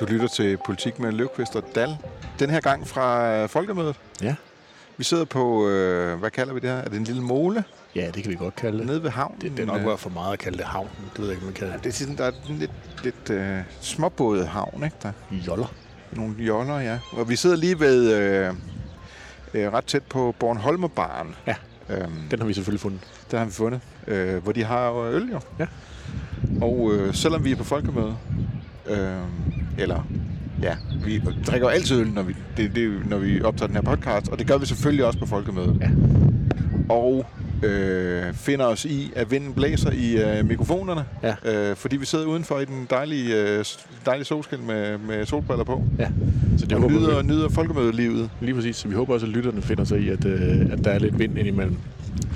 Du lytter til Politik med Løvqvist og Dal. Den her gang fra øh, Folkemødet. Ja. Vi sidder på, øh, hvad kalder vi det her? Er det en lille mole Ja, det kan vi godt kalde det. nede ved havnen? Det, det er nok Øh, være for meget at kalde det havnen. Det ved jeg ikke, man kalder Ja, det er sådan, der er en lidt, lidt øh, småbådet havn, ikke? Der det. Joller. nogle joller, ja. Og vi sidder lige ved, øh, øh, ret tæt på Bornholmerbaren. Ja. Øhm, Den har vi selvfølgelig fundet. der har vi fundet, øh, hvor de har jo øl, jo. Ja. Og øh, selvom vi er på folkemøde, øh, eller ja, vi drikker altid øl, når vi, det, det, når vi optager den her podcast, og det gør vi selvfølgelig også på folkemøde. Ja. Og øh, finder os i, at vinden blæser i øh, mikrofonerne, Ja. øh, fordi vi sidder udenfor i den dejlige, øh, dejlige solskin med, med solbriller på. Ja. Så det Og håber nyder, vi. nyder folkemødelivet. Lige præcis. Så vi håber også, at lytterne finder sig i, at, øh, at der er lidt vind indimellem.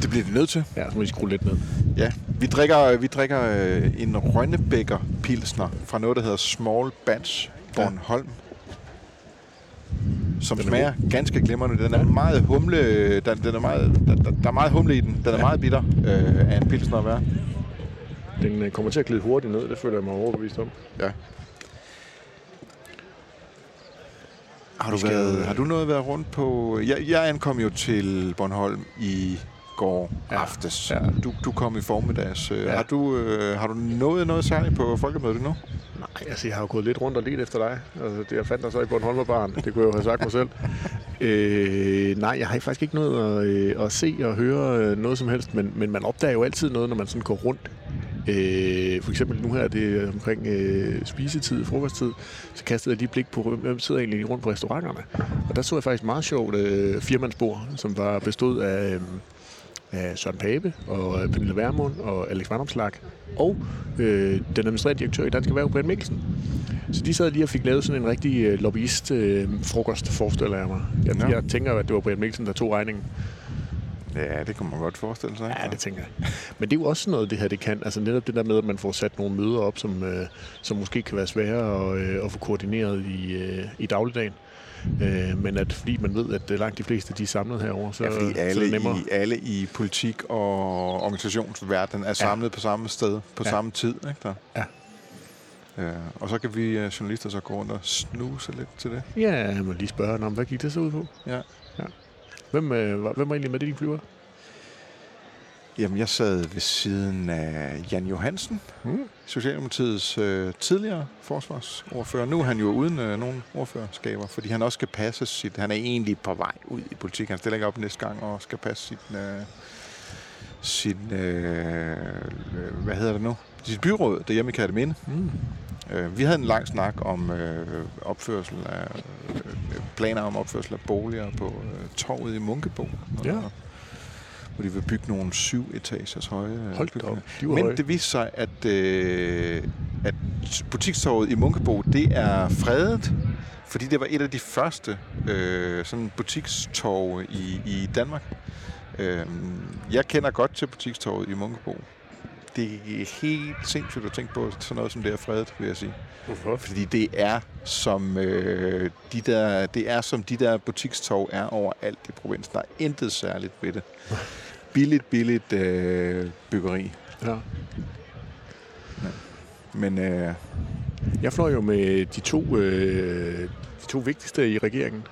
Det bliver vi nødt til. Ja, så må vi skrue lidt ned. Ja, vi drikker, vi drikker øh, en Rønnebækker Pilsner fra noget, der hedder Small Batch Bornholm. Som Den er smager ganske glimrende. Den er meget humle, den, den er meget, der, der, der er meget humle i den. Den er Ja. meget bitter øh, af en pilsner at være. Den øh, kommer til at glide hurtigt ned, det føler jeg mig overbevist om. Ja. Har du, skal- været, har du noget været rundt på... Jeg, jeg ankom jo til Bornholm i går Ja. aftes. Ja. Du, du kom i formiddags. Ja. Ja. Har, du, øh, har du nået noget særligt på folkemødet nu? Nej, altså jeg har jo gået lidt rundt og let efter dig. Altså, det, jeg fandt dig så i Bornholmerbaren. Det kunne jeg jo have sagt mig selv. Øh, nej, jeg har faktisk ikke noget at, øh, at se og høre øh, noget som helst, men, men man opdager jo altid noget, når man sådan går rundt. Øh, for eksempel nu her er det omkring øh, spisetid, frokosttid, så kastede jeg lige blik på, hvem sidder egentlig rundt på restauranterne. Og der så jeg faktisk meget sjovt øh, firmandsbord, som var bestået af, øh, af Søren Pape og øh, Pernille Vermund og Alex Vandomslag og øh, den administrerende direktør i Dansk Erhverv, Brian Mikkelsen. Så de sad lige og fik lavet sådan en rigtig øh, lobbyist-frokost, forestiller jeg mig. Jeg, Ja. jeg tænker, at det var Brian Mikkelsen, der tog regningen. Ja, det kunne man godt forestille sig. Ja, det tænker jeg. Men det er jo også noget, det her det kan. Altså netop det der med, at man får sat nogle møder op, som, øh, som måske kan være svære at, øh, at få koordineret i, øh, i dagligdagen. Øh, men at fordi man ved, at øh, langt de fleste de er samlet herover, så, Ja, fordi så er alle det nemmere. i, alle i politik og organisationsverden er samlet på samme sted på Ja. samme tid. Ikke der? Ja. Øh, og så kan vi øh, journalister så gå rundt og snuse lidt til det. Ja, må lige spørge om, hvad gik det så ud på? Ja. ja. Hvem, øh, hvem var egentlig med det, din flyver? Jamen, jeg sad ved siden af Jan Johansen, Mm. Socialdemokratiets øh, tidligere forsvarsordfører. Nu er han jo uden øh, nogen ordførerskaber, fordi han også skal passe sit... Han er egentlig på vej ud i politik. Han stiller ikke op næste gang og skal passe sit... Øh, sin, øh, hvad hedder det nu? Sit byråd derhjemme i Kataminde. Mm. Øh, vi havde en lang snak om øh, opførsel af øh, planer om opførsel af boliger på øh, torvet i Munkebo. Ja. Og, hvor de vil bygge nogle syv etagers høje øh, Hold bygninger. op. De Men høje. det viste sig, at, øh, at butikstorvet i Munkebo, det er fredet, fordi det var et af de første øh, sådan butikstorve i, i Danmark. Øh, jeg kender godt til butikstorvet i Munkebo. Det er helt sindssygt at tænke på sådan noget som det er fredet, vil jeg sige. Hvorfor? Fordi det er som øh, de der, det er som de der butikstorv er overalt i provinsen. Der er intet særligt ved det. Billigt, billigt øh, byggeri. Ja. Men øh, Jeg fløj jo med de to, øh, de to vigtigste i regeringen.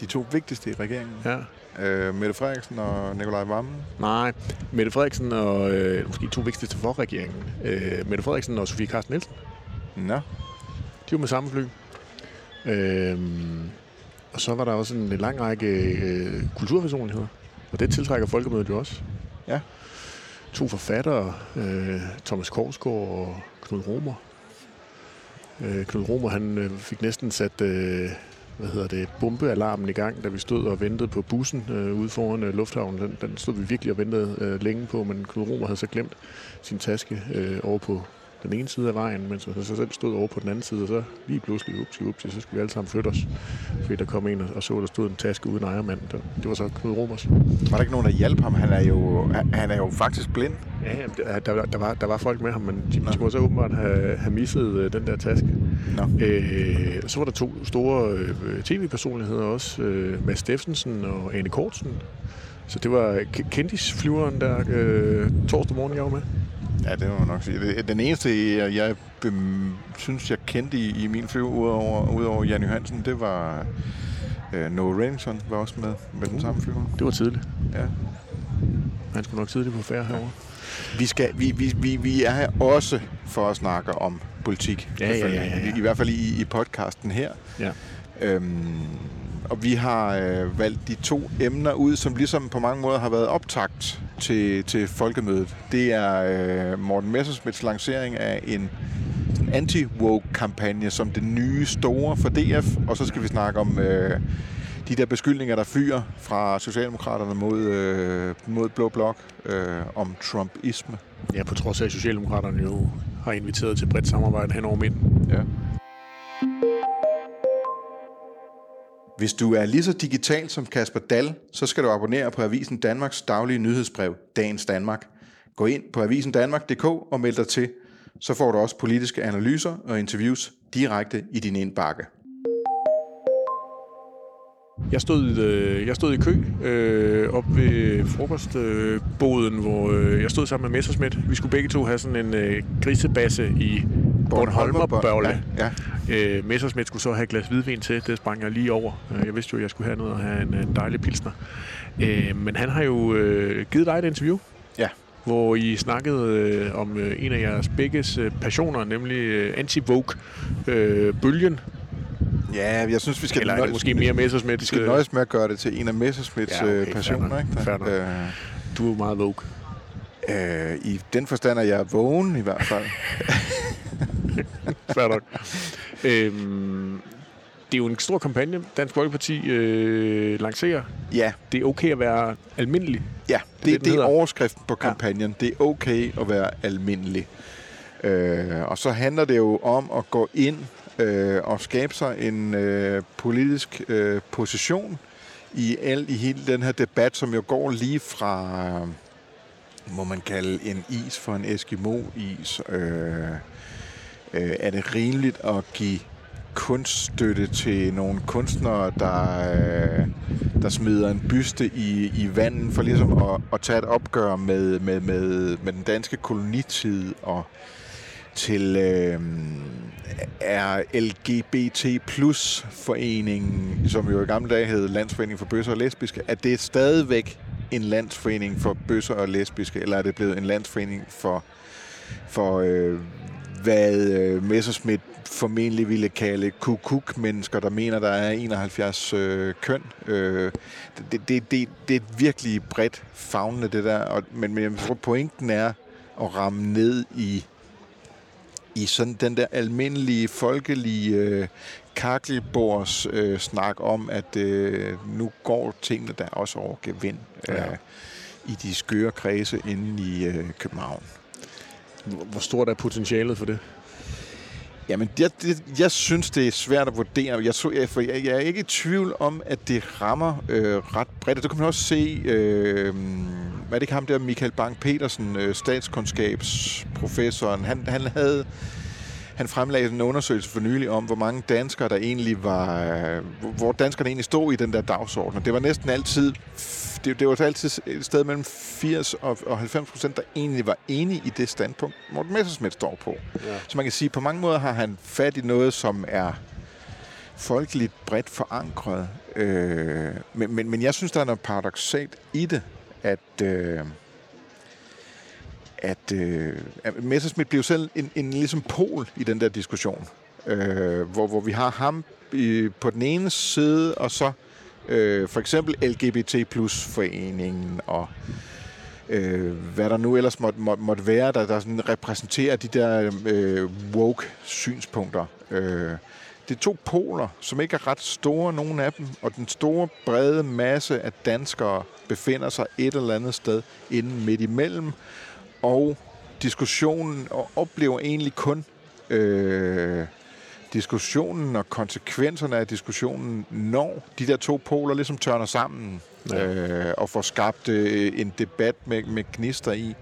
de to vigtigste i regeringen, Ja. Øh, Mette Frederiksen og Nikolaj Vammen, Nej, Mette Frederiksen og øh, måske to vigtigste for regeringen. Øh, Mette Frederiksen og Sofie Carsten Nielsen. Nå, De var med samme fly. Øh, og så var der også en lang række øh, kulturpersonligheder. Og det tiltrækker folkemødet jo også. Ja. To forfattere, øh, Thomas Korsgaard og Knud Romer. Øh, Knud Romer, han øh, fik næsten sat øh, hvad hedder det, bombealarmen i gang, da vi stod og ventede på bussen øh, ude foran øh, lufthavnen. Den, den stod vi virkelig og ventede øh, længe på, men Knud Romer havde så glemt sin taske øh, over på den ene side af vejen, mens han så selv stod over på den anden side, og så lige pludselig, ups, ups, så skulle vi alle sammen flytte os. Fordi der kom en og- så, der stod en taske uden ejermand. Det, det var så Knud Romers. var der ikke nogen, der hjalp ham? Han er jo, han, er jo faktisk blind. Ja, der, der, var, der var folk med ham, men de, Nå. de må så åbenbart have, have misset øh, den der taske. Nå. Øh, så var der to store øh, tv-personligheder også. Øh, Mads Steffensen og Ane Kortsen. Så det var Kendis-flyveren der øh, torsdag morgen, jeg var med. Ja, det må man nok sige. Den eneste, jeg, jeg bem, synes, jeg kendte i, i min flyve, udover, udover Jan Johansen, det var øh, Noah Reddington, var også med med den samme flyver. Det var tidligt. Ja. Han skulle nok tidligt på færre herovre. Vi, skal, vi, vi, vi, vi er her også for at snakke om politik. Ja, ja, ja, ja, ja. I, I hvert fald i, i podcasten her. Ja. Øhm, og vi har øh, valgt de to emner ud, som ligesom på mange måder har været optakt til, til folkemødet. Det er øh, Morten Messersmiths lancering af en anti-woke-kampagne som det nye store for DF, og så skal vi snakke om øh, de der beskyldninger, der fyrer fra Socialdemokraterne mod, øh, mod Blå Blok øh, om Trumpisme. Ja, på trods af, at Socialdemokraterne jo har inviteret til bredt samarbejde hen over midten. Ja. Hvis du er lige så digital som Kasper Dal, så skal du abonnere på Avisen Danmarks daglige nyhedsbrev, Dagens Danmark. Gå ind på avisendanmark.dk og meld dig til. Så får du også politiske analyser og interviews direkte i din indbakke. Jeg stod, øh, jeg stod i kø øh, op ved frokostboden, øh, hvor øh, jeg stod sammen med Messersmith. Vi skulle begge to have sådan en øh, grisebasse i Bornholmerbørle. Ja, ja. Øh, Messersmith skulle så have et glas hvidvin til. Det sprang jeg lige over. Øh, Jeg vidste jo, at jeg skulle have noget og have en, en dejlig pilsner. Øh, men han har jo øh, givet dig et interview, ja. hvor I snakkede øh, om øh, en af jeres begges øh, passioner, nemlig øh, anti-vogue-bølgen. Ja, jeg synes, vi skal Eller er det måske mere Messersmith? Vi skal nøjes med at gøre det til en af Messersmiths Ja, okay, okay, passioner. Ikke? nok. Øh, Du er jo meget vogue. øh, I den forstand er jeg vågen i hvert fald. Fair nok. øhm, det er jo en stor kampagne, Dansk Folkeparti øh, lancerer. ja, Det er okay at være almindelig. Ja, det, det, det, det er overskriften på kampagnen. Ja. Det er okay at være almindelig. Øh, og så handler det jo om at gå ind øh, og skabe sig en øh, politisk øh, position i, al, i hele den her debat, som jo går lige fra, øh, må man kalde en is for en Eskimo-is. Øh, øh, er det rimeligt at give kunststøtte til nogle kunstnere, der, øh, der smider en byste i, i vandet for ligesom at, at tage et opgør med, med, med, med den danske kolonitid og til øh, er LGBT plus foreningen, som jo i gamle dage hed Landsforening for Bøsser og Lesbiske, er det stadigvæk en landsforening for bøsser og lesbiske, eller er det blevet en landsforening for, for øh, hvad øh, Messerschmidt formentlig ville kalde kukuk-mennesker, der mener, der er 71 øh, køn. Øh, det, det, det, det er virkelig bredt fagnende, det der. Og, men, men jeg tror, pointen er at ramme ned i i sådan den der almindelige, folkelige øh, kakkelbords øh, snak om, at øh, nu går tingene der også over gevind øh, Ja. i de skøre kredse inde i øh, København. Hvor stort er potentialet for det? Jamen, jeg, det, jeg synes, det er svært at vurdere. Jeg, så, jeg, for jeg, jeg er ikke i tvivl om, at det rammer øh, ret bredt. Og det kan man også se, øh, hvad er det ikke ham der, Michael Bang-Petersen, øh, statskundskabsprofessoren, han, han havde han fremlagde en undersøgelse for nylig om, hvor mange danskere, der egentlig var, øh, hvor- danskerne egentlig stod i den der dagsorden. Og det var næsten altid, det, det var altid et sted mellem 80 og, og 90 procent, der egentlig var enige i det standpunkt, Morten Messerschmidt står på. Ja. Så man kan sige, på mange måder har han fat i noget, som er folkeligt bredt forankret. Øh, men, men, men jeg synes, der er noget paradoxalt i det, at, øh, at, øh, at Messerschmidt bliver selv en, en ligesom pol i den der diskussion, øh, hvor, hvor vi har ham i, på den ene side, og så øh, for eksempel LGBT plus foreningen og øh, hvad der nu ellers måtte, måtte, måtte være, der, der sådan repræsenterer de der øh, woke synspunkter. Øh, det er to poler, som ikke er ret store, nogen af dem, og den store, brede masse af danskere befinder sig et eller andet sted inden midt imellem, og diskussionen og oplever egentlig kun øh, diskussionen og konsekvenserne af diskussionen, når de der to poler ligesom tørner sammen Ja. øh, og får skabt øh, en debat med, med gnister i. Jeg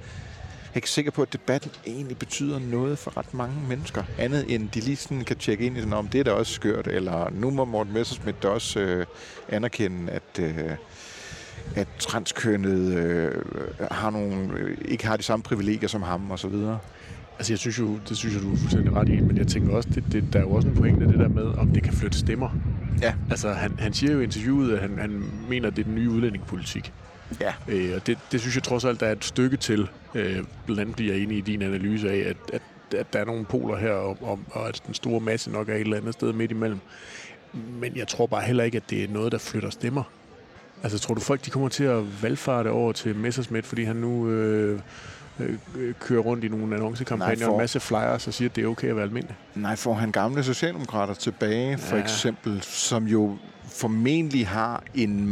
er ikke sikker på, at debatten egentlig betyder noget for ret mange mennesker. Andet end de lige sådan kan tjekke ind i sådan, om det er da også skørt, eller nu må Morten Messersmith også øh, anerkende, at, øh, at transkønnet øh, har nogle, øh, ikke har de samme privilegier som ham og så videre. Altså, jeg synes jo, det synes jeg, du er fuldstændig ret i, men jeg tænker også, det, det, der er jo også en pointe det der med, om det kan flytte stemmer. Ja. Altså, han, han siger jo i interviewet, at han, han mener, at det er den nye udlændingepolitik. Ja. Øh, og det, det synes jeg trods alt, der er et stykke til. Øh, blandt andet bliver jeg enig i din analyse af, at, at, at der er nogle poler her, og, og, og at den store masse nok er et eller andet sted midt imellem. Men jeg tror bare heller ikke, at det er noget, der flytter stemmer. Altså, tror du folk, de kommer til at valgfarte over til Messersmith, fordi han nu øh, øh, kører rundt i nogle annoncekampagner Nej, og for- en masse flyers og siger, at det er okay at være almindelig? Nej, får han gamle socialdemokrater tilbage, for Ja. eksempel, som jo formentlig har en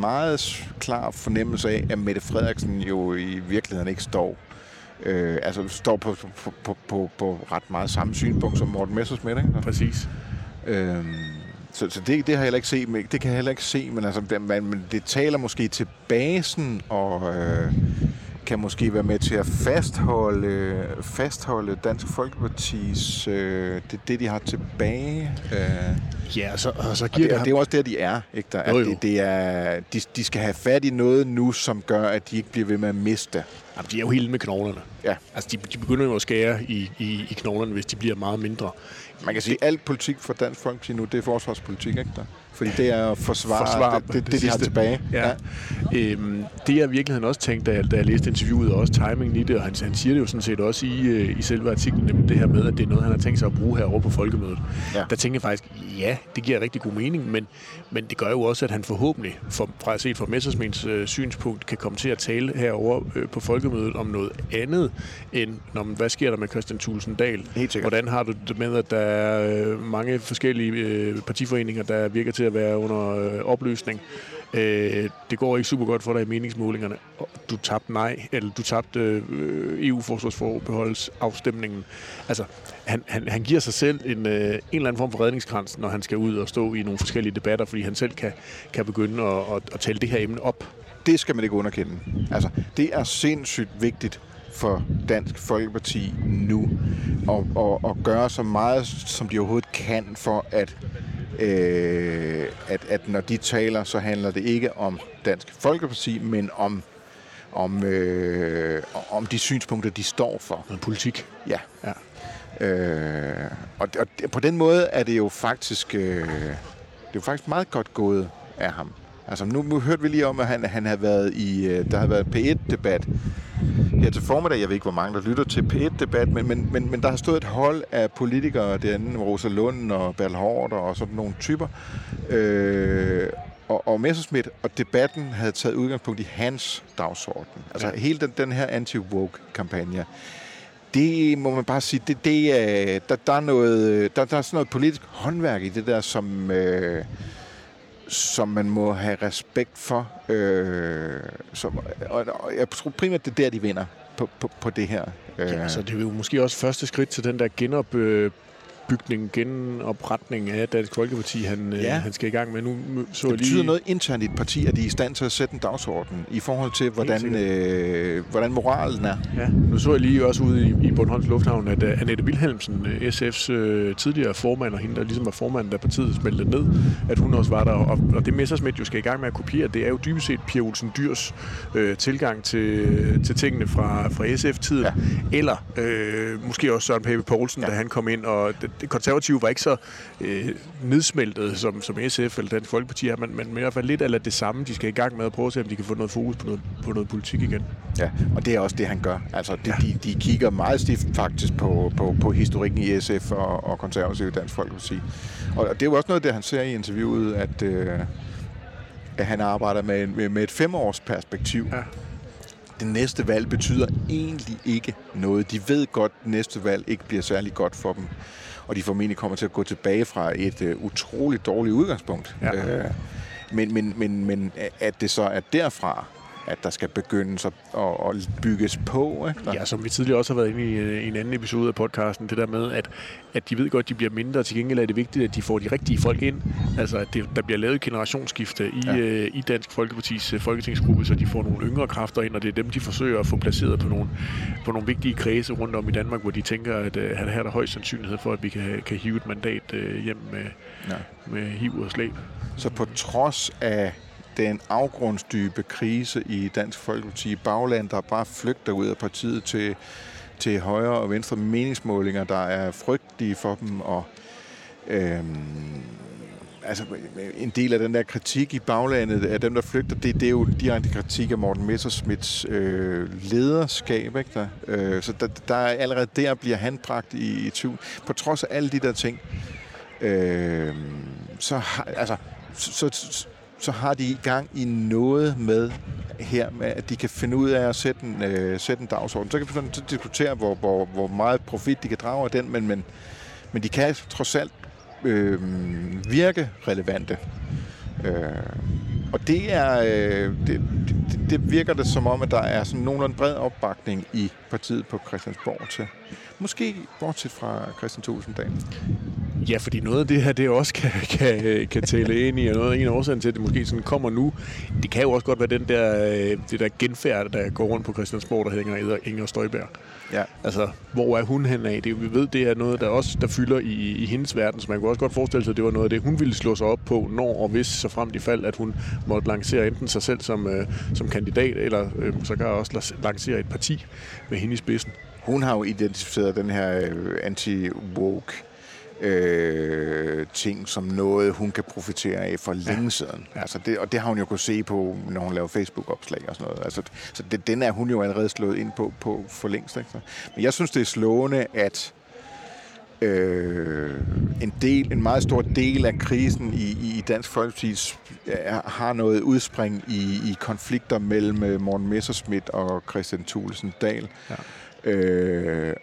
meget klar fornemmelse af, at Mette Frederiksen jo i virkeligheden ikke står øh, altså står på, på, på, på, på ret meget samme synspunkt som Morten Messersmith, ikke? Præcis. Øhm, så, så det, det har jeg heller ikke set, men det kan jeg heller ikke se, men, altså, det, man, men det taler måske til basen, og øh, kan måske være med til at fastholde, fastholde Dansk Folkepartis, øh, det, det de har tilbage. Øh, Ja, og så, og så og giver det, det, og det er jo også der, de er. Ikke? Der, Jo, at jo. det, det er, de, de skal have fat i noget nu, som gør, at de ikke bliver ved med at miste. Jamen, de er jo helt med knoglerne. Ja. Altså, de, de begynder jo at skære i, i, i knoglerne, hvis de bliver meget mindre. Man kan sige, at alt politik for Dansk Folkeparti nu, det er forsvarspolitik, ikke der? Fordi det er at forsvare, Forsvare det, det, det, det de har tilbage. Ja. Øhm, det jeg i virkeligheden også tænkte, da jeg, da jeg læste interviewet, og også timingen i det, og han, han siger det jo sådan set også i, øh, i selve artiklen, nemlig det her med, at det er noget, han har tænkt sig at bruge herovre på folkemødet. Ja. Der tænkte jeg faktisk, ja, det giver rigtig god mening, men, men det gør jo også, at han forhåbentlig, for, fra set fra Messersmiths øh, synspunkt, kan komme til at tale herover øh, på folkemødet om noget andet, end, når, hvad sker der med Christian Thulesen Dahl? Hvordan har du det med, at der er øh, mange forskellige øh, partiforeninger, der virker til at være under øh, opløsning? Øh, det går ikke super godt for dig i meningsmålingerne. Du tabte nej, eller du tabte øh, EU-forsvarsforbeholdsafstemningen. Altså, han, han, han giver sig selv en, øh, en eller anden form for redningskrans, når han skal ud og stå i nogle forskellige debatter, fordi han selv kan, kan begynde at, at, at tale det her emne op. det skal man ikke underkende. Altså, det er sindssygt vigtigt for Dansk Folkeparti nu at, at, at gøre så meget, som de overhovedet kan for, at, øh, at, at når de taler, så handler det ikke om Dansk Folkeparti, men om, om, øh, om de synspunkter, de står for. Noget politik. Ja. Ja. Øh, og, og på den måde er det jo faktisk, øh, det er jo faktisk meget godt gået af ham. Altså nu, nu hørte vi lige om, at han, han havde været i, øh, der har været P1-debat her til formiddag. Jeg ved ikke, hvor mange der lytter til P1-debat, men, men, men, men der har stået et hold af politikere derinde, Rosa Lund og Bertel Hård og sådan nogle typer. Øh, og, og Messerschmidt, og debatten havde taget udgangspunkt i hans dagsorden. Altså Ja. hele den, den her anti-woke-kampagne det må man bare sige, det, det er, der, der, er noget, der, der er sådan noget politisk håndværk i det der, som, øh, som man må have respekt for. Øh, som, og, og jeg tror primært, det er der, de vinder på, på, på det her. Øh, Ja, så det er jo måske også første skridt til den der genopbygning, genopretning af Dansk Folkeparti, han, ja. Ja. han skal i gang med. Nu så det betyder lige... noget internt i et parti, at de er i stand til at sætte en dagsorden i forhold til, hvordan, øh, hvordan moralen er. Ja, nu så jeg lige også ude i, i Bornholms Lufthavn, at uh, Annette Wilhelmsen, uh, SF's uh, tidligere formand, og hende, der ligesom var formand, da partiet smeltede ned, at hun også var der. Og, og det Messersmith jo skal i gang med at kopiere, det er jo dybest set Pia Olsen Dyrs uh, tilgang til, til tingene fra, fra SF-tiden. Ja. Eller uh, måske også Søren Pape Poulsen. Ja. da han kom ind. Og det, konservative var ikke så uh, nedsmeltet, som, som SF eller Dansk Folkeparti er, men, men i hvert fald lidt af det samme. De skal i gang med at prøve at se, om de kan få noget fokus på noget, på noget politik igen. Ja, og det er også det, han gør. Altså, det, Ja. de, de kigger meget stift faktisk på, på, på historikken i SF og, og konservative Dansk Folkeparti. Og det er jo også noget, det han ser i interviewet, at, øh, at han arbejder med, med, med et femårs perspektiv. Ja. Det næste valg betyder egentlig ikke noget. De ved godt, at næste valg ikke bliver særlig godt for dem. Og de formentlig kommer til at gå tilbage fra et øh, utroligt dårligt udgangspunkt. Ja. Øh, men, men, men, men at det så er derfra, at der skal begyndes at, at, at bygges på. Ikke? Ja, som vi tidligere også har været inde i, øh, i en anden episode af podcasten, det der med, at, at de ved godt, at de bliver mindre, til gengæld er det vigtigt, at de får de rigtige folk ind. Altså, at det, der bliver lavet et generationsskifte i, ja. Øh, i Dansk Folkepartis øh, folketingsgruppe, så de får nogle yngre kræfter ind, og det er dem, de forsøger at få placeret på nogle, på nogle vigtige kredse rundt om i Danmark, hvor de tænker, at øh, her er der højst sandsynlighed for, at vi kan, kan hive et mandat øh, hjem med, Ja. med hiv og slæb. Så på trods af den afgrundsdybe krise i Dansk Folkeparti. Bagland, der bare flygter ud af partiet til, til højre og venstre meningsmålinger, der er frygtelige for dem, og øhm, altså, en del af den der kritik i baglandet af dem, der flygter, det, det er jo direkte kritik af Morten Messersmiths øh, lederskab. Ikke der? Øh, så der, der er allerede der bliver han bragt i, i tvivl. På trods af alle de der ting, øh, så, har, altså, så, så, så har de i gang i noget med her, med at de kan finde ud af at sætte en, øh, sætte en dagsorden. Så kan vi sådan diskutere, hvor, hvor, hvor meget profit de kan drage af den, men, men, men de kan trods alt øh, virke relevante. Øh, og det er øh, det, det, det virker det som om, at der er sådan nogenlunde bred opbakning i partiet på Christiansborg til. Måske bortset fra Christian Tulsendal. Ja, fordi noget af det her, det også kan, kan, kan tælle ind i, og noget af en årsagen til, at det måske sådan kommer nu, det kan jo også godt være den der, øh, det der genfærd, der går rundt på Christiansborg, der hedder Inger Støjberg. Ja. Altså, hvor er hun hen af? Det, vi ved, det er noget, der også der fylder i, i hendes verden, så man kunne også godt forestille sig, at det var noget af det, hun ville slå sig op på, når og hvis så frem de fald, at hun måtte lancere enten sig selv som, øh, som kandidat, eller øh, så kan også lancere et parti med hende i spidsen. Hun har jo identificeret den her øh, anti-woke øh, ting som noget, hun kan profitere af for længe ja. siden. Altså det, og det har hun jo kunne se på, når hun laver Facebook-opslag og sådan noget. Altså, så det, den er hun jo allerede slået ind på, på for længst. Ikke? Men jeg synes, det er slående, at øh, en, del, en meget stor del af krisen i, i Dansk Folkeparti har noget udspring i, i konflikter mellem øh, Morten Messerschmidt og Christian Thulesen Dahl. Ja. Øh,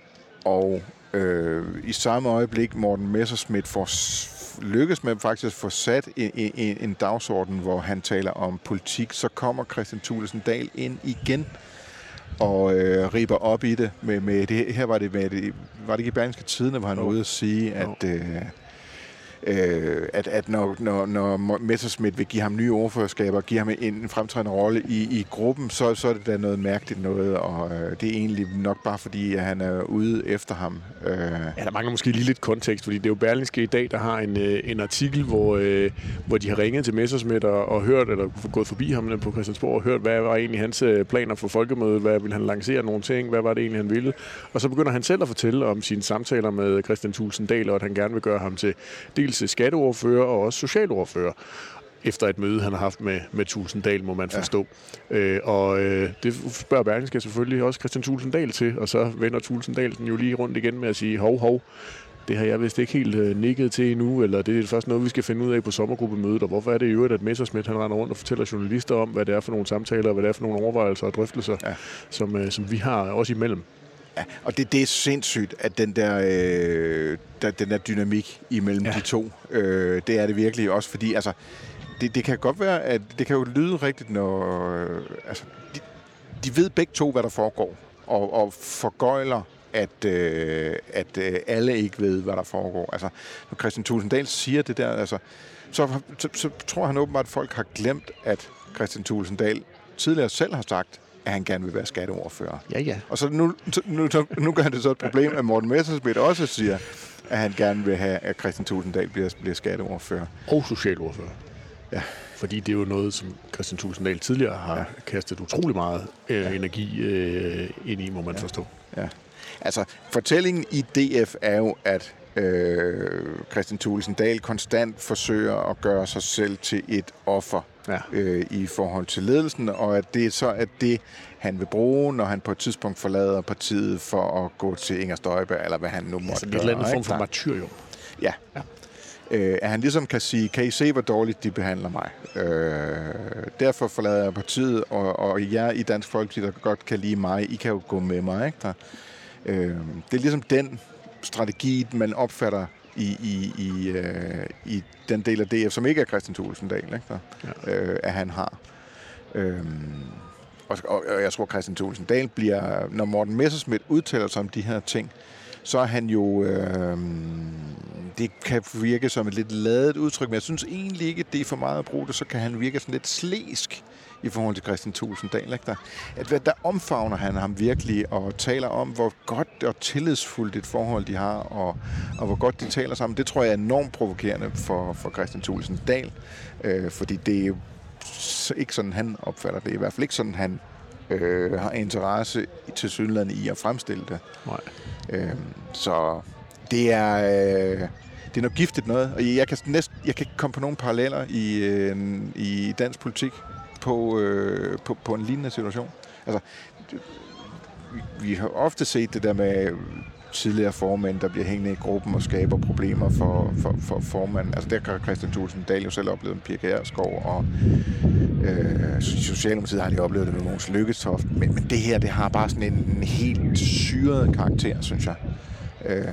og øh, i samme øjeblik Morten Messerschmidt får lykkes med faktisk at få sat en, en, en dagsorden, hvor han taler om politik, så kommer Christian Thulesen Dahl ind igen og øh, riber op i det. Med, med det her var det, med det, var det ikke i Berlingske Tidene, hvor han var ude at sige, at... Øh, øh, at, at når, når, når Messerschmidt vil give ham nye ordførerskaber, give ham en, en fremtrædende rolle i, i gruppen, så, så er det da noget mærkeligt noget, og øh, det er egentlig nok bare fordi, at han er ude efter ham. Øh. Ja, der mangler måske lige lidt kontekst, fordi det er jo Berlingske i dag, der har en, øh, en artikel, hvor, øh, hvor de har ringet til Messerschmidt og, og hørt, eller gået forbi ham på Christiansborg og hørt, hvad var egentlig hans øh, planer for folkemødet, hvad ville han lancere nogle ting, hvad var det egentlig, han ville. Og så begynder han selv at fortælle om sine samtaler med Christian Tulsendal, og at han gerne vil gøre ham til dels skatteordfører og også socialordfører efter et møde, han har haft med, med Tulsendal, må man forstå. Ja. Øh, og øh, det spørger Berlingske selvfølgelig også Christian Tulsendal til, og så vender Tulsendal den jo lige rundt igen med at sige, hov, hov, det har jeg vist ikke helt øh, nikket til endnu, eller det er først noget, vi skal finde ud af på sommergruppemødet, og hvorfor er det i øvrigt, at Messersmith han render rundt og fortæller journalister om, hvad det er for nogle samtaler, og hvad det er for nogle overvejelser og drøftelser, ja. som, øh, som vi har også imellem. Ja, og det, det er sindssygt, at den der, øh, der, den der dynamik imellem ja. de to, øh, det er det virkelig også, fordi altså, det, det kan godt være, at det kan jo lyde rigtigt, når øh, altså, de, de ved begge to, hvad der foregår, og, og forgøjler at, øh, at øh, alle ikke ved, hvad der foregår. Altså, når Christian Tulsendal siger det der, altså, så, så, så tror han åbenbart, at folk har glemt, at Christian Tulsendal tidligere selv har sagt, at han gerne vil være skatteordfører. Ja, ja. Og så nu, nu, nu gør det så et problem, at Morten Messersmith også siger, at han gerne vil have, at Christian Tulsendal bliver, bliver skatteordfører. Og socialordfører. Ja. Fordi det er jo noget, som Christian Tulsendal tidligere har ja. kastet utrolig meget øh, ja. energi øh, ind i, må man ja. forstå. Ja. Altså, fortællingen i DF er jo, at øh, Christian Thulesen Dahl konstant forsøger at gøre sig selv til et offer ja. øh, i forhold til ledelsen, og at det så er det, han vil bruge, når han på et tidspunkt forlader partiet for at gå til Inger Støjberg, eller hvad han nu måtte altså, gøre. Altså en eller anden form for martyrium. Ja. ja. Øh, at han ligesom kan sige, kan I se, hvor dårligt de behandler mig? Øh, derfor forlader jeg partiet, og, og jer i Dansk Folkeparti, der godt kan lide mig, I kan jo gå med mig. Ikke? Der, øh, det er ligesom den strategi, man opfatter i, i, i, øh, i den del af DF, som ikke er Christian Thulesen Dahl, ikke, der, ja. øh, at han har. Øhm, og, og, og jeg tror, Christian Thulesen Dahl bliver, når Morten Messerschmidt udtaler sig om de her ting, så er han jo... Øh, det kan virke som et lidt ladet udtryk, men jeg synes egentlig ikke, at det er for meget at bruge det, så kan han virke sådan lidt slæsk i forhold til Christian Tulsendal. Ikke? Der, at, der omfavner han ham virkelig og taler om, hvor godt og tillidsfuldt et forhold de har, og, og hvor godt de taler sammen. Det tror jeg er enormt provokerende for, for Christian Tulsendal, øh, fordi det er ikke sådan, han opfatter det. I hvert fald ikke sådan, han øh, har interesse til synligheden i at fremstille det. Nej. Øh, så det er, øh, det er noget giftigt noget, og jeg kan, næst, jeg kan ikke komme på nogen paralleller i, øh, i dansk politik på, øh, på, på en lignende situation. Altså, vi, har ofte set det der med tidligere formænd, der bliver hængende i gruppen og skaber problemer for, for, for formanden. Altså der kan Christian Thulsen Dahl jo selv oplevet med Pia Kjærsgaard, og øh, Socialdemokratiet har lige oplevet det med Måns Lykketoft. Men, men det her, det har bare sådan en, en helt syret karakter, synes jeg. Øh,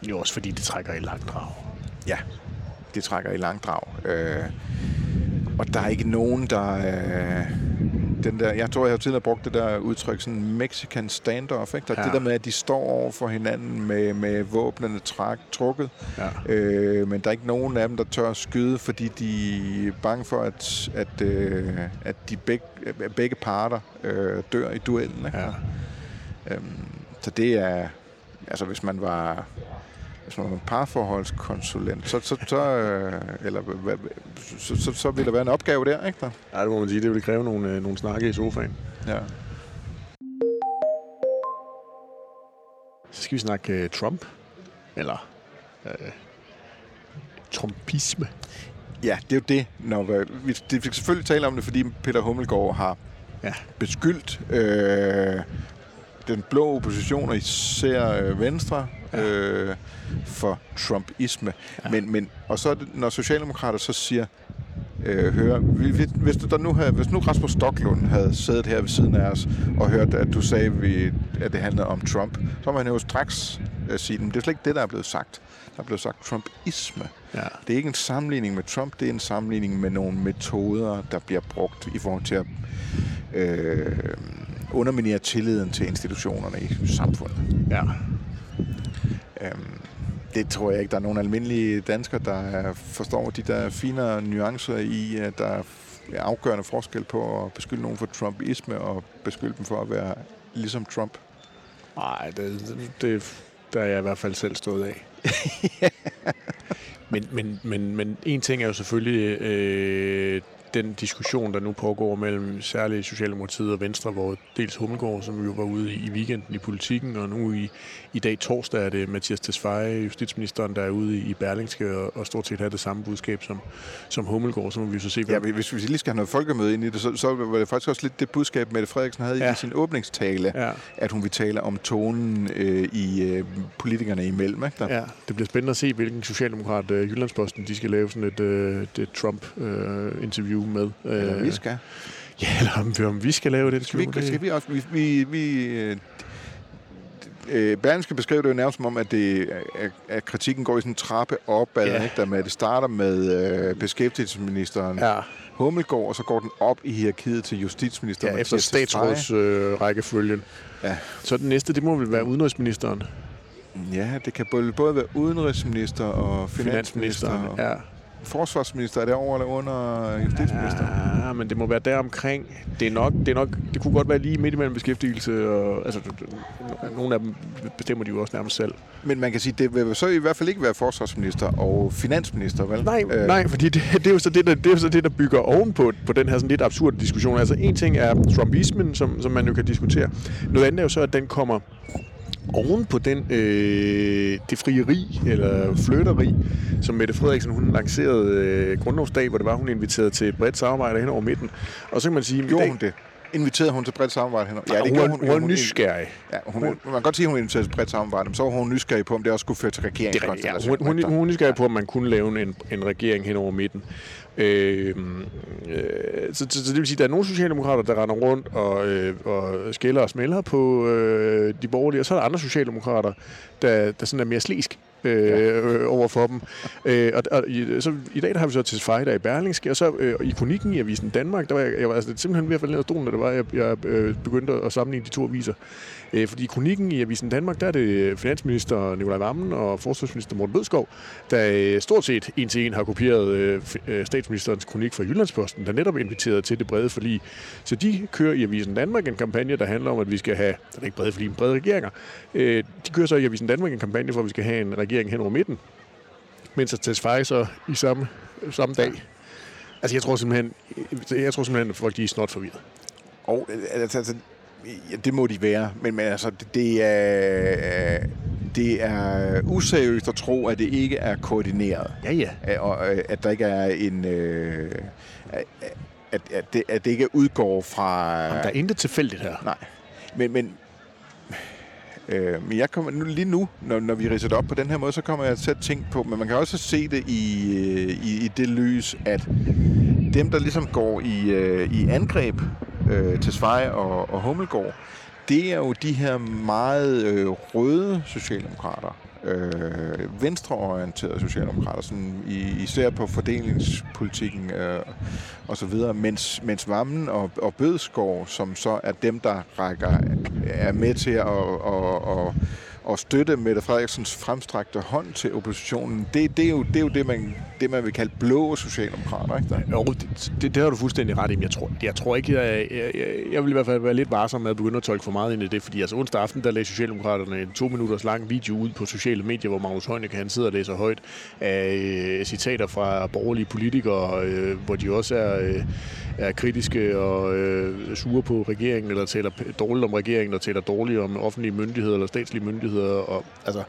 men jo også fordi det trækker i langdrag. Ja, det trækker i langdrag. Øh, og der er ikke nogen, der... Øh, den der, jeg tror, jeg har tidligere brugt det der udtryk, sådan Mexican standoff, ikke? Der, ja. Det der med, at de står over for hinanden med, med våbnene træk, trukket, ja. øh, men der er ikke nogen af dem, der tør at skyde, fordi de er bange for, at, at, øh, at de begge, begge parter øh, dør i duellen. Ikke? Ja. Øhm, så det er, altså hvis man var hvis man var parforholdskonsulent, så, så, så, øh, eller, så, så, så vil der være en opgave der, ikke der? Ja, det må man sige. Det vil kræve nogle, øh, nogle snakke i sofaen. Ja. Så skal vi snakke uh, Trump. Eller uh, Trumpisme. Ja, det er jo det. Når vi, vi fik selvfølgelig tale om det, fordi Peter Hummelgaard har ja. beskyldt øh, den blå opposition, og især øh, Venstre, ja. øh, for Trumpisme. Ja. Men, men, og så når Socialdemokrater så siger, øh, høre, hvis, du, der nu havde, hvis nu Rasmus Stocklund havde siddet her ved siden af os og hørt, at du sagde, at det handlede om Trump, så må han jo straks øh, sige, at det er slet ikke det, der er blevet sagt. Der er blevet sagt Trumpisme. Ja. Det er ikke en sammenligning med Trump, det er en sammenligning med nogle metoder, der bliver brugt i forhold til at øh, underminere tilliden til institutionerne i samfundet. Ja. Øhm, det tror jeg ikke, der er nogen almindelige danskere, der forstår de der fine nuancer i, at der er afgørende forskel på at beskylde nogen for trumpisme og beskylde dem for at være ligesom Trump. Nej, det, det, der er jeg i hvert fald selv stået af. men, men, men, men en ting er jo selvfølgelig øh, den diskussion, der nu pågår mellem særligt Socialdemokratiet og Venstre, hvor dels Hummelgaard, som jo var ude i weekenden i politikken, og nu i, i dag torsdag er det Mathias Tesfaye, justitsministeren, der er ude i Berlingske og, og stort set har det samme budskab som, som Hummelgaard. Så må vi så se. Ja, hvis vi lige skal have noget folkemøde ind i det, så, så var det faktisk også lidt det budskab, Mette Frederiksen havde ja. i sin åbningstale, ja. at hun vil tale om tonen øh, i øh, politikerne imellem. Ikke? Der. Ja, det bliver spændende at se, hvilken socialdemokrat øh, Jyllandsposten de skal lave sådan et øh, det Trump-interview øh, med. Eller vi skal. Ja, eller om, vi skal lave det. Skal vi, skal vi også? Vi, vi, vi øh, øh, Berlingske beskriver det jo nærmest som om, at, det, at, at kritikken går i sådan en trappe opad, ja. ikke? Der med, at det starter med øh, beskæftigelsesministeren ja. Hummelgaard, og så går den op i hierarkiet til justitsministeren. Ja, efter statsrådsrækkefølgen. Øh, ja. Så den næste, det må vel være udenrigsministeren? Ja, det kan både være udenrigsminister og finansminister. finansministeren, ja forsvarsminister? Er det over eller under justitsminister? Ja, men det må være der omkring. Det, er nok, det, er nok, det kunne godt være lige midt imellem beskæftigelse, og altså, nogle af dem bestemmer de jo også nærmest selv. Men man kan sige, det vil så i hvert fald ikke være forsvarsminister og finansminister, vel? Nej, øh. nej fordi det, det, er jo så det, der, det er jo så det, der bygger ovenpå på den her sådan lidt absurde diskussion. Altså en ting er Trumpismen, som, som man jo kan diskutere. Noget andet er jo så, at den kommer oven på den, øh, det frieri, eller fløteri, som Mette Frederiksen hun lancerede øh, grundlovsdag, hvor det var, hun inviterede til et bredt samarbejde hen over midten. Og så kan man sige... Gjorde dag, hun det? Inviterede hun til bredt samarbejde hen? Ja, det hun, hun, hun, hun, nysgerrig. Ja, hun, hun, man kan godt sige, at hun inviterede til bredt samarbejde, men så var hun nysgerrig på, om det også skulle føre til regeringskonstellation. Ja, hun, hun, hun, hun nysgerrig på, om man kunne lave en, en regering hen over midten. Øh, øh, så, så, så det vil sige, at der er nogle socialdemokrater, der render rundt og, øh, og skælder og smælder på øh, de borgerlige, og så er der andre socialdemokrater, der, der sådan er mere slisk øh, ja. øh, over for dem. Øh, og, og i, så, I dag der har vi så til Fejder i Berlingske, og så øh, i kronikken i Avisen Danmark, der var jeg, jeg var altså, simpelthen ved at falde ned af stolen, da det var, jeg, jeg øh, begyndte at sammenligne de to aviser. Øh, fordi i kronikken i Avisen Danmark, der er det finansminister Nikolaj Vammen og forsvarsminister Morten Bødskov, der øh, stort set en til en har kopieret øh, øh, statsministerens kronik fra Jyllandsposten, der netop inviteret til det brede forlig. Så de kører i Avisen Danmark en kampagne, der handler om, at vi skal have, der er ikke brede forlig, men brede regeringer. Øh, de kører så i Avisen Danmark en kampagne for, at vi skal have en regering hen over midten, mens at Tesfaye så i samme, samme dag Altså, jeg tror simpelthen, jeg tror simpelthen at folk de er snot forvirret. Og altså, altså ja, det må de være, men, men altså, det er, det er useriøst at tro, at det ikke er koordineret. Ja, ja. Og at der ikke er en... Øh, at, at, det, at det ikke udgår fra... Jamen, der er intet tilfældigt her. Nej. Men, men, øh, men jeg kommer nu, lige nu, når, når vi ridser det op på den her måde, så kommer jeg til at tænke på, men man kan også se det i, øh, i, i det lys, at dem, der ligesom går i, øh, i angreb øh, til Svej og, og Hummelgård, det er jo de her meget øh, røde socialdemokrater, øh, venstreorienterede socialdemokrater, sådan i, især på fordelingspolitikken øh, og så videre, mens, mens Vammen og, og Bødskov, som så er dem, der rækker, er med til at, at, at, at støtte Mette Frederiksens fremstrakte hånd til oppositionen, det, det, er, jo, det er jo det, man, det, man vil kalde blå socialdemokrater. Ikke der? Jo, det, det, det har du fuldstændig ret i, men jeg tror, jeg tror ikke, jeg, jeg, jeg, jeg vil i hvert fald være lidt varsom med at begynde at tolke for meget ind i det, fordi altså onsdag aften, der lagde Socialdemokraterne en to minutters lang video ud på sociale medier, hvor Magnus Heunicke, han sidder og læser højt af øh, citater fra borgerlige politikere, øh, hvor de også er, øh, er kritiske og øh, sure på regeringen, eller taler dårligt om regeringen, og taler dårligt om offentlige myndigheder eller statslige myndigheder. Og, altså,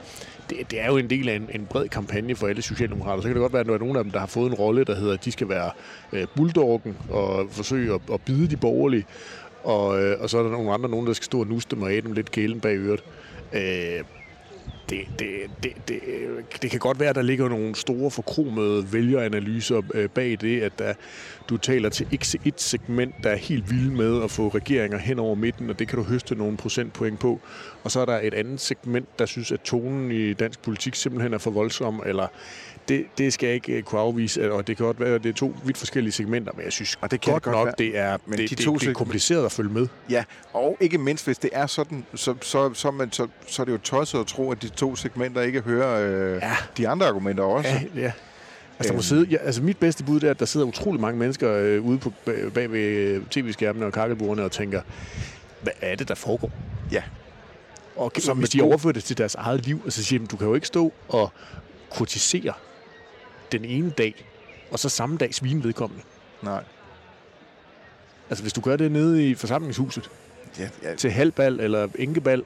det, det er jo en del af en, en bred kampagne for alle socialdemokrater. Så kan det godt være, at der er nogen af dem, der har fået en rolle, der hedder, at de skal være øh, bulldoggen og forsøge at, at bide de borgerlige. Og, øh, og så er der nogle andre, nogen, der skal stå og nuste dem og dem lidt kælen bag øret. Øh, det, det, det, det, det kan godt være, at der ligger nogle store forkromede vælgeranalyser øh, bag det, at der, du taler til et segment, der er helt vild med at få regeringer hen over midten, og det kan du høste nogle procentpoint på. Og så er der et andet segment, der synes, at tonen i dansk politik simpelthen er for voldsom, eller det, det skal jeg ikke øh, kunne afvise, og det kan godt være, at det er to vidt forskellige segmenter, men jeg synes og det kan godt, det godt nok, være. det er, men det, de to det, det er kompliceret at følge med. Ja, og ikke mindst, hvis det er sådan, så, så, så, man, så, så er det jo tosset at tro, at de to segmenter ikke hører øh, ja. de andre argumenter også. Ja, ja. Altså, der må sidde, ja, altså mit bedste bud er, at der sidder utrolig mange mennesker øh, ude på, bag ved øh, tv-skærmene og kakkelbordene og tænker, hvad er det, der foregår? Ja. Og som hvis de overfører det til deres eget liv, og så siger de, du kan jo ikke stå og kritisere den ene dag, og så samme dag svine vedkommende. Nej. Altså, hvis du gør det nede i forsamlingshuset, ja, ja. til halvbal eller enkebal,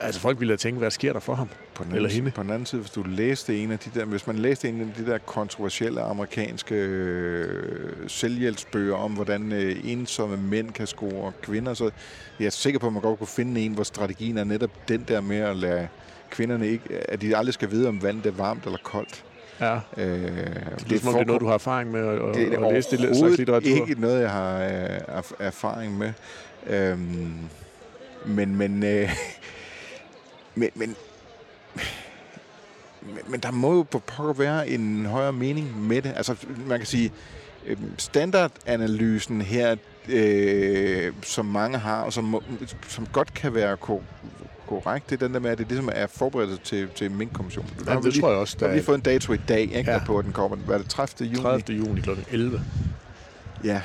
altså folk ville tænke, hvad sker der for ham? På den, eller hende. på den anden side, hvis du læste en af de der, hvis man læste en af de der kontroversielle amerikanske øh, selvhjælpsbøger om, hvordan øh, ensomme mænd kan score kvinder, så jeg er sikker på, at man godt kunne finde en, hvor strategien er netop den der med at lade kvinderne ikke, at de aldrig skal vide, om vandet er varmt eller koldt. Ja. Øh, det, er som om det er noget, du har erfaring med at, det er at læse det slags litteratur. ikke noget, jeg har øh, erfaring med. Øhm, men, men, øh, men, men, men, der må jo på pokker være en højere mening med det. Altså, man kan sige, øhm, standardanalysen her, øh, som mange har, og som, som godt kan være korrekt. Det er den der med, at det ligesom er forberedt til, til Mink-kommissionen. Ja, det lige, tror jeg også. Der har lige fået en dato i dag, ikke, ja. på, at den kommer. Hvad er det, 30. juni? 30. juni kl. 11. Ja.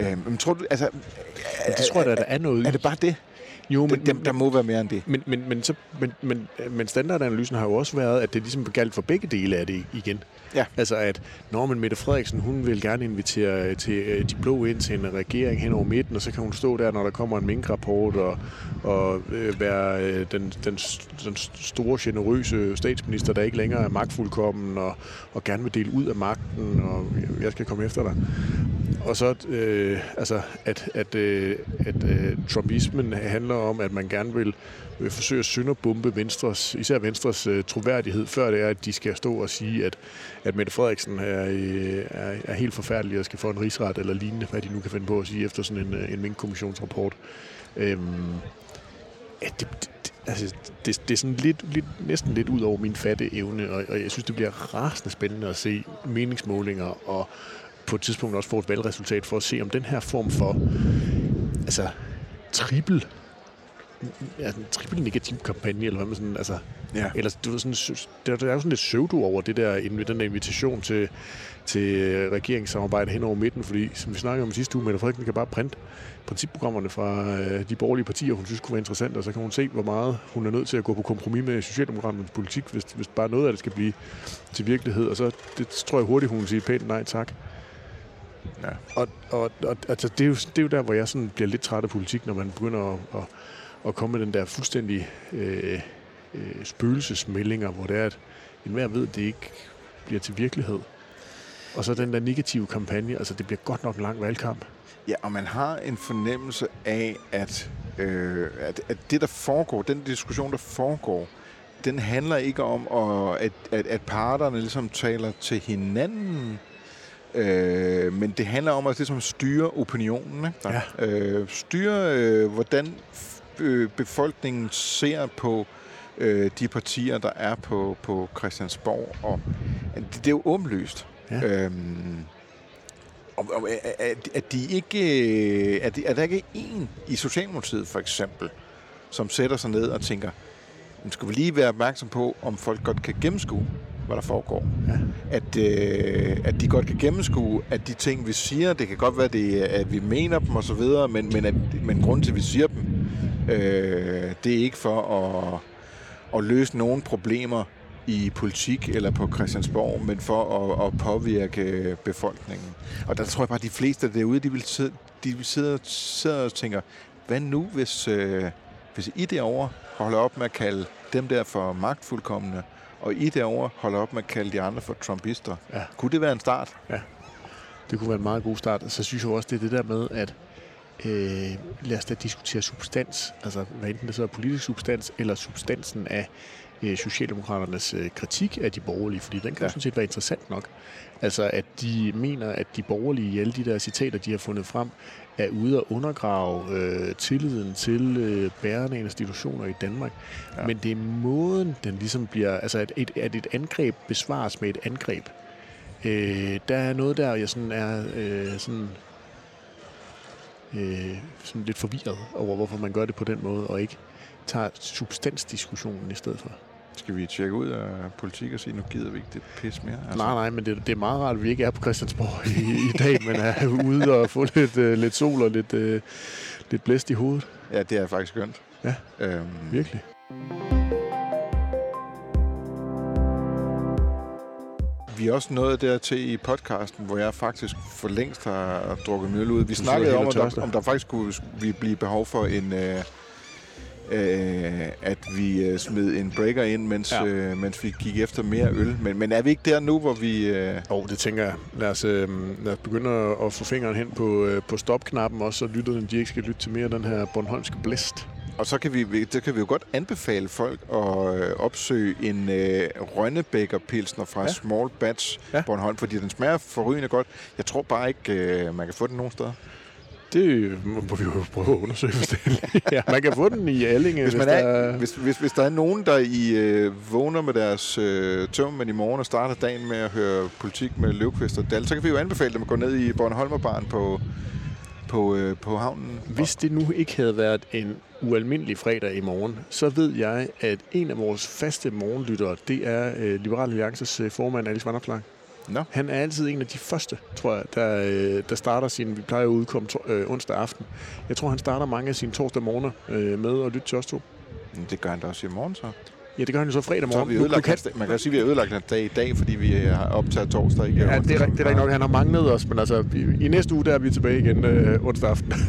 Øh, men tror du, altså... Men det tror jeg, der, der er noget Er det bare det? Jo, men, det, der må være mere end det. Men, men, men, så, men, men, men standardanalysen har jo også været, at det ligesom galt for begge dele af det igen. Ja. Altså at, når man Mette Frederiksen, hun vil gerne invitere til øh, de blå ind til en regering hen over midten, og så kan hun stå der, når der kommer en minkrapport, og, og øh, være øh, den, den, den store, generøse statsminister, der ikke længere er magtfuldkommen, og, og gerne vil dele ud af magten, og jeg skal komme efter dig. Og så, øh, altså, at, at, øh, at øh, trumpismen handler om, at man gerne vil, vil forsøge at synderbombe Venstres, især Venstres øh, troværdighed, før det er, at de skal stå og sige, at, at Mette Frederiksen er, øh, er, er helt forfærdelig og skal få en rigsret eller lignende, hvad de nu kan finde på at sige efter sådan en, øh, en minkkommissionsrapport. Øhm, ja, det, det, altså, det, det er sådan lidt, lidt, næsten lidt ud over min fatte evne, og, og jeg synes, det bliver rasende spændende at se meningsmålinger og på et tidspunkt også få et valgresultat for at se, om den her form for altså, trippel ja, en trippel negativ kampagne, eller hvad man sådan, altså, ja. eller du ved, sådan, der, der er jo sådan lidt pseudo over det der, den der invitation til, til øh, regeringssamarbejde hen over midten, fordi som vi snakkede om sidste uge, Mette Frederiksen kan bare printe principprogrammerne fra øh, de borgerlige partier, hun synes kunne være interessant, og så kan hun se, hvor meget hun er nødt til at gå på kompromis med Socialdemokraternes politik, hvis, hvis bare noget af det skal blive til virkelighed, og så det tror jeg hurtigt, hun vil sige pænt nej tak. Ja. Og, og, og altså, det, er jo, det er jo der, hvor jeg sådan bliver lidt træt af politik, når man begynder at, at, at komme med den der fuldstændig øh, øh, spøgelsesmeldinger, hvor det er, at enhver ved, at det ikke bliver til virkelighed. Og så den der negative kampagne, altså det bliver godt nok en lang valgkamp. Ja, og man har en fornemmelse af, at, øh, at, at det, der foregår, den diskussion, der foregår, den handler ikke om, at, at, at, at parterne ligesom taler til hinanden, øh, men det handler om at ligesom styre opinionen. Ikke? Ja. Øh, styre, øh, hvordan befolkningen ser på øh, de partier, der er på, på Christiansborg. Og det, det er jo åbenlyst. Ja. Øhm, og, og, at, at, de ikke, øh, at, at der ikke er en i Socialdemokratiet for eksempel, som sætter sig ned og tænker, nu skal vi lige være opmærksom på, om folk godt kan gennemskue, hvad der foregår. Ja. At, øh, at de godt kan gennemskue, at de ting, vi siger, det kan godt være, det, er, at vi mener dem osv., men, men, at, men grunden til, at vi siger dem, øh, det er ikke for at, at løse nogle problemer i politik eller på Christiansborg, men for at, at påvirke befolkningen. Og der tror jeg bare, at de fleste derude, de vil sidde, de vil sidde, sidde og tænker, hvad nu, hvis, øh, hvis I derovre holder op med at kalde dem der for magtfuldkommende, og I derovre holder op med at kalde de andre for trumpister. Ja. Kunne det være en start? Det kunne være en meget god start. Så synes jeg også, det er det der med, at øh, lad os da diskutere substans. Altså, hvad enten det så er politisk substans, eller substansen af øh, Socialdemokraternes øh, kritik af de borgerlige, fordi den kan ja. Sådan set være interessant nok. Altså, at de mener, at de borgerlige i alle de der citater, de har fundet frem, er ude at undergrave øh, tilliden til øh, bærende institutioner i Danmark. Ja. Men det er måden, den ligesom bliver... Altså, at et, at et angreb besvares med et angreb. Øh, der er noget der, jeg sådan er øh, sådan, øh, sådan lidt forvirret over, hvorfor man gør det på den måde, og ikke tager substansdiskussionen i stedet for. Skal vi tjekke ud af politik og sige, nu gider vi ikke det pis mere? Altså. Nej, nej, men det, det er meget rart, at vi ikke er på Christiansborg i, i dag, men er ude og få lidt, øh, lidt sol og lidt, øh, lidt blæst i hovedet. Ja, det er faktisk skønt. Ja. Øhm, Virkelig. Vi er også nået dertil i podcasten, hvor jeg faktisk for længst har drukket møl ud. Vi sidder snakkede om, og om der, om der faktisk kunne vi blive behov for en... Øh, øh, at vi øh, smed en breaker ind, mens, Ja. øh, mens vi gik efter mere øl. Men, men er vi ikke der nu, hvor vi... Øh, Og det tænker jeg. Lad os, øh, lad os begynde at, at få fingeren hen på, øh, på stopknappen også, så lytterne de ikke skal lytte til mere den her Bornholmske blæst. Og så kan vi, det kan vi jo godt anbefale folk at øh, opsøge en øh, Rønnebækker Pilsner fra Ja. Small Batch Ja. Bornholm, fordi den smager forrygende godt. Jeg tror bare ikke, øh, man kan få den nogen steder. Det må vi jo prøve at undersøge, hvis er. ja, man kan få den i Allinge, Hvis, man der er, hvis, hvis, hvis der er nogen, der i øh, vågner med deres øh, tømmermænd i morgen og starter dagen med at høre politik med Løvqvist og Dal, så kan vi jo anbefale dem at gå ned i Bornholmerbaren på, på, øh, på havnen. Hvis det nu ikke havde været en ualmindelig fredag i morgen, så ved jeg, at en af vores faste morgenlyttere, det er øh, Liberal Alliances øh, formand, Alice Vanderplank. Nå. Han er altid en af de første, tror jeg, der, øh, der starter sin... Vi plejer at udkomme to, øh, onsdag aften. Jeg tror, han starter mange af sine torsdag morgener øh, med at lytte til os to. Det gør han da også i morgen, så. Ja, det gør han jo så fredag så morgen. vi Nu- nu ødelagt kan-. Man kan sige, at vi har ødelagt hans dag i dag, fordi vi øh, har optaget torsdag. Ikke Ja, det er, det er rigtigt nok, han har manglet os, men altså, i, i næste uge, der er vi tilbage igen øh, onsdag aften.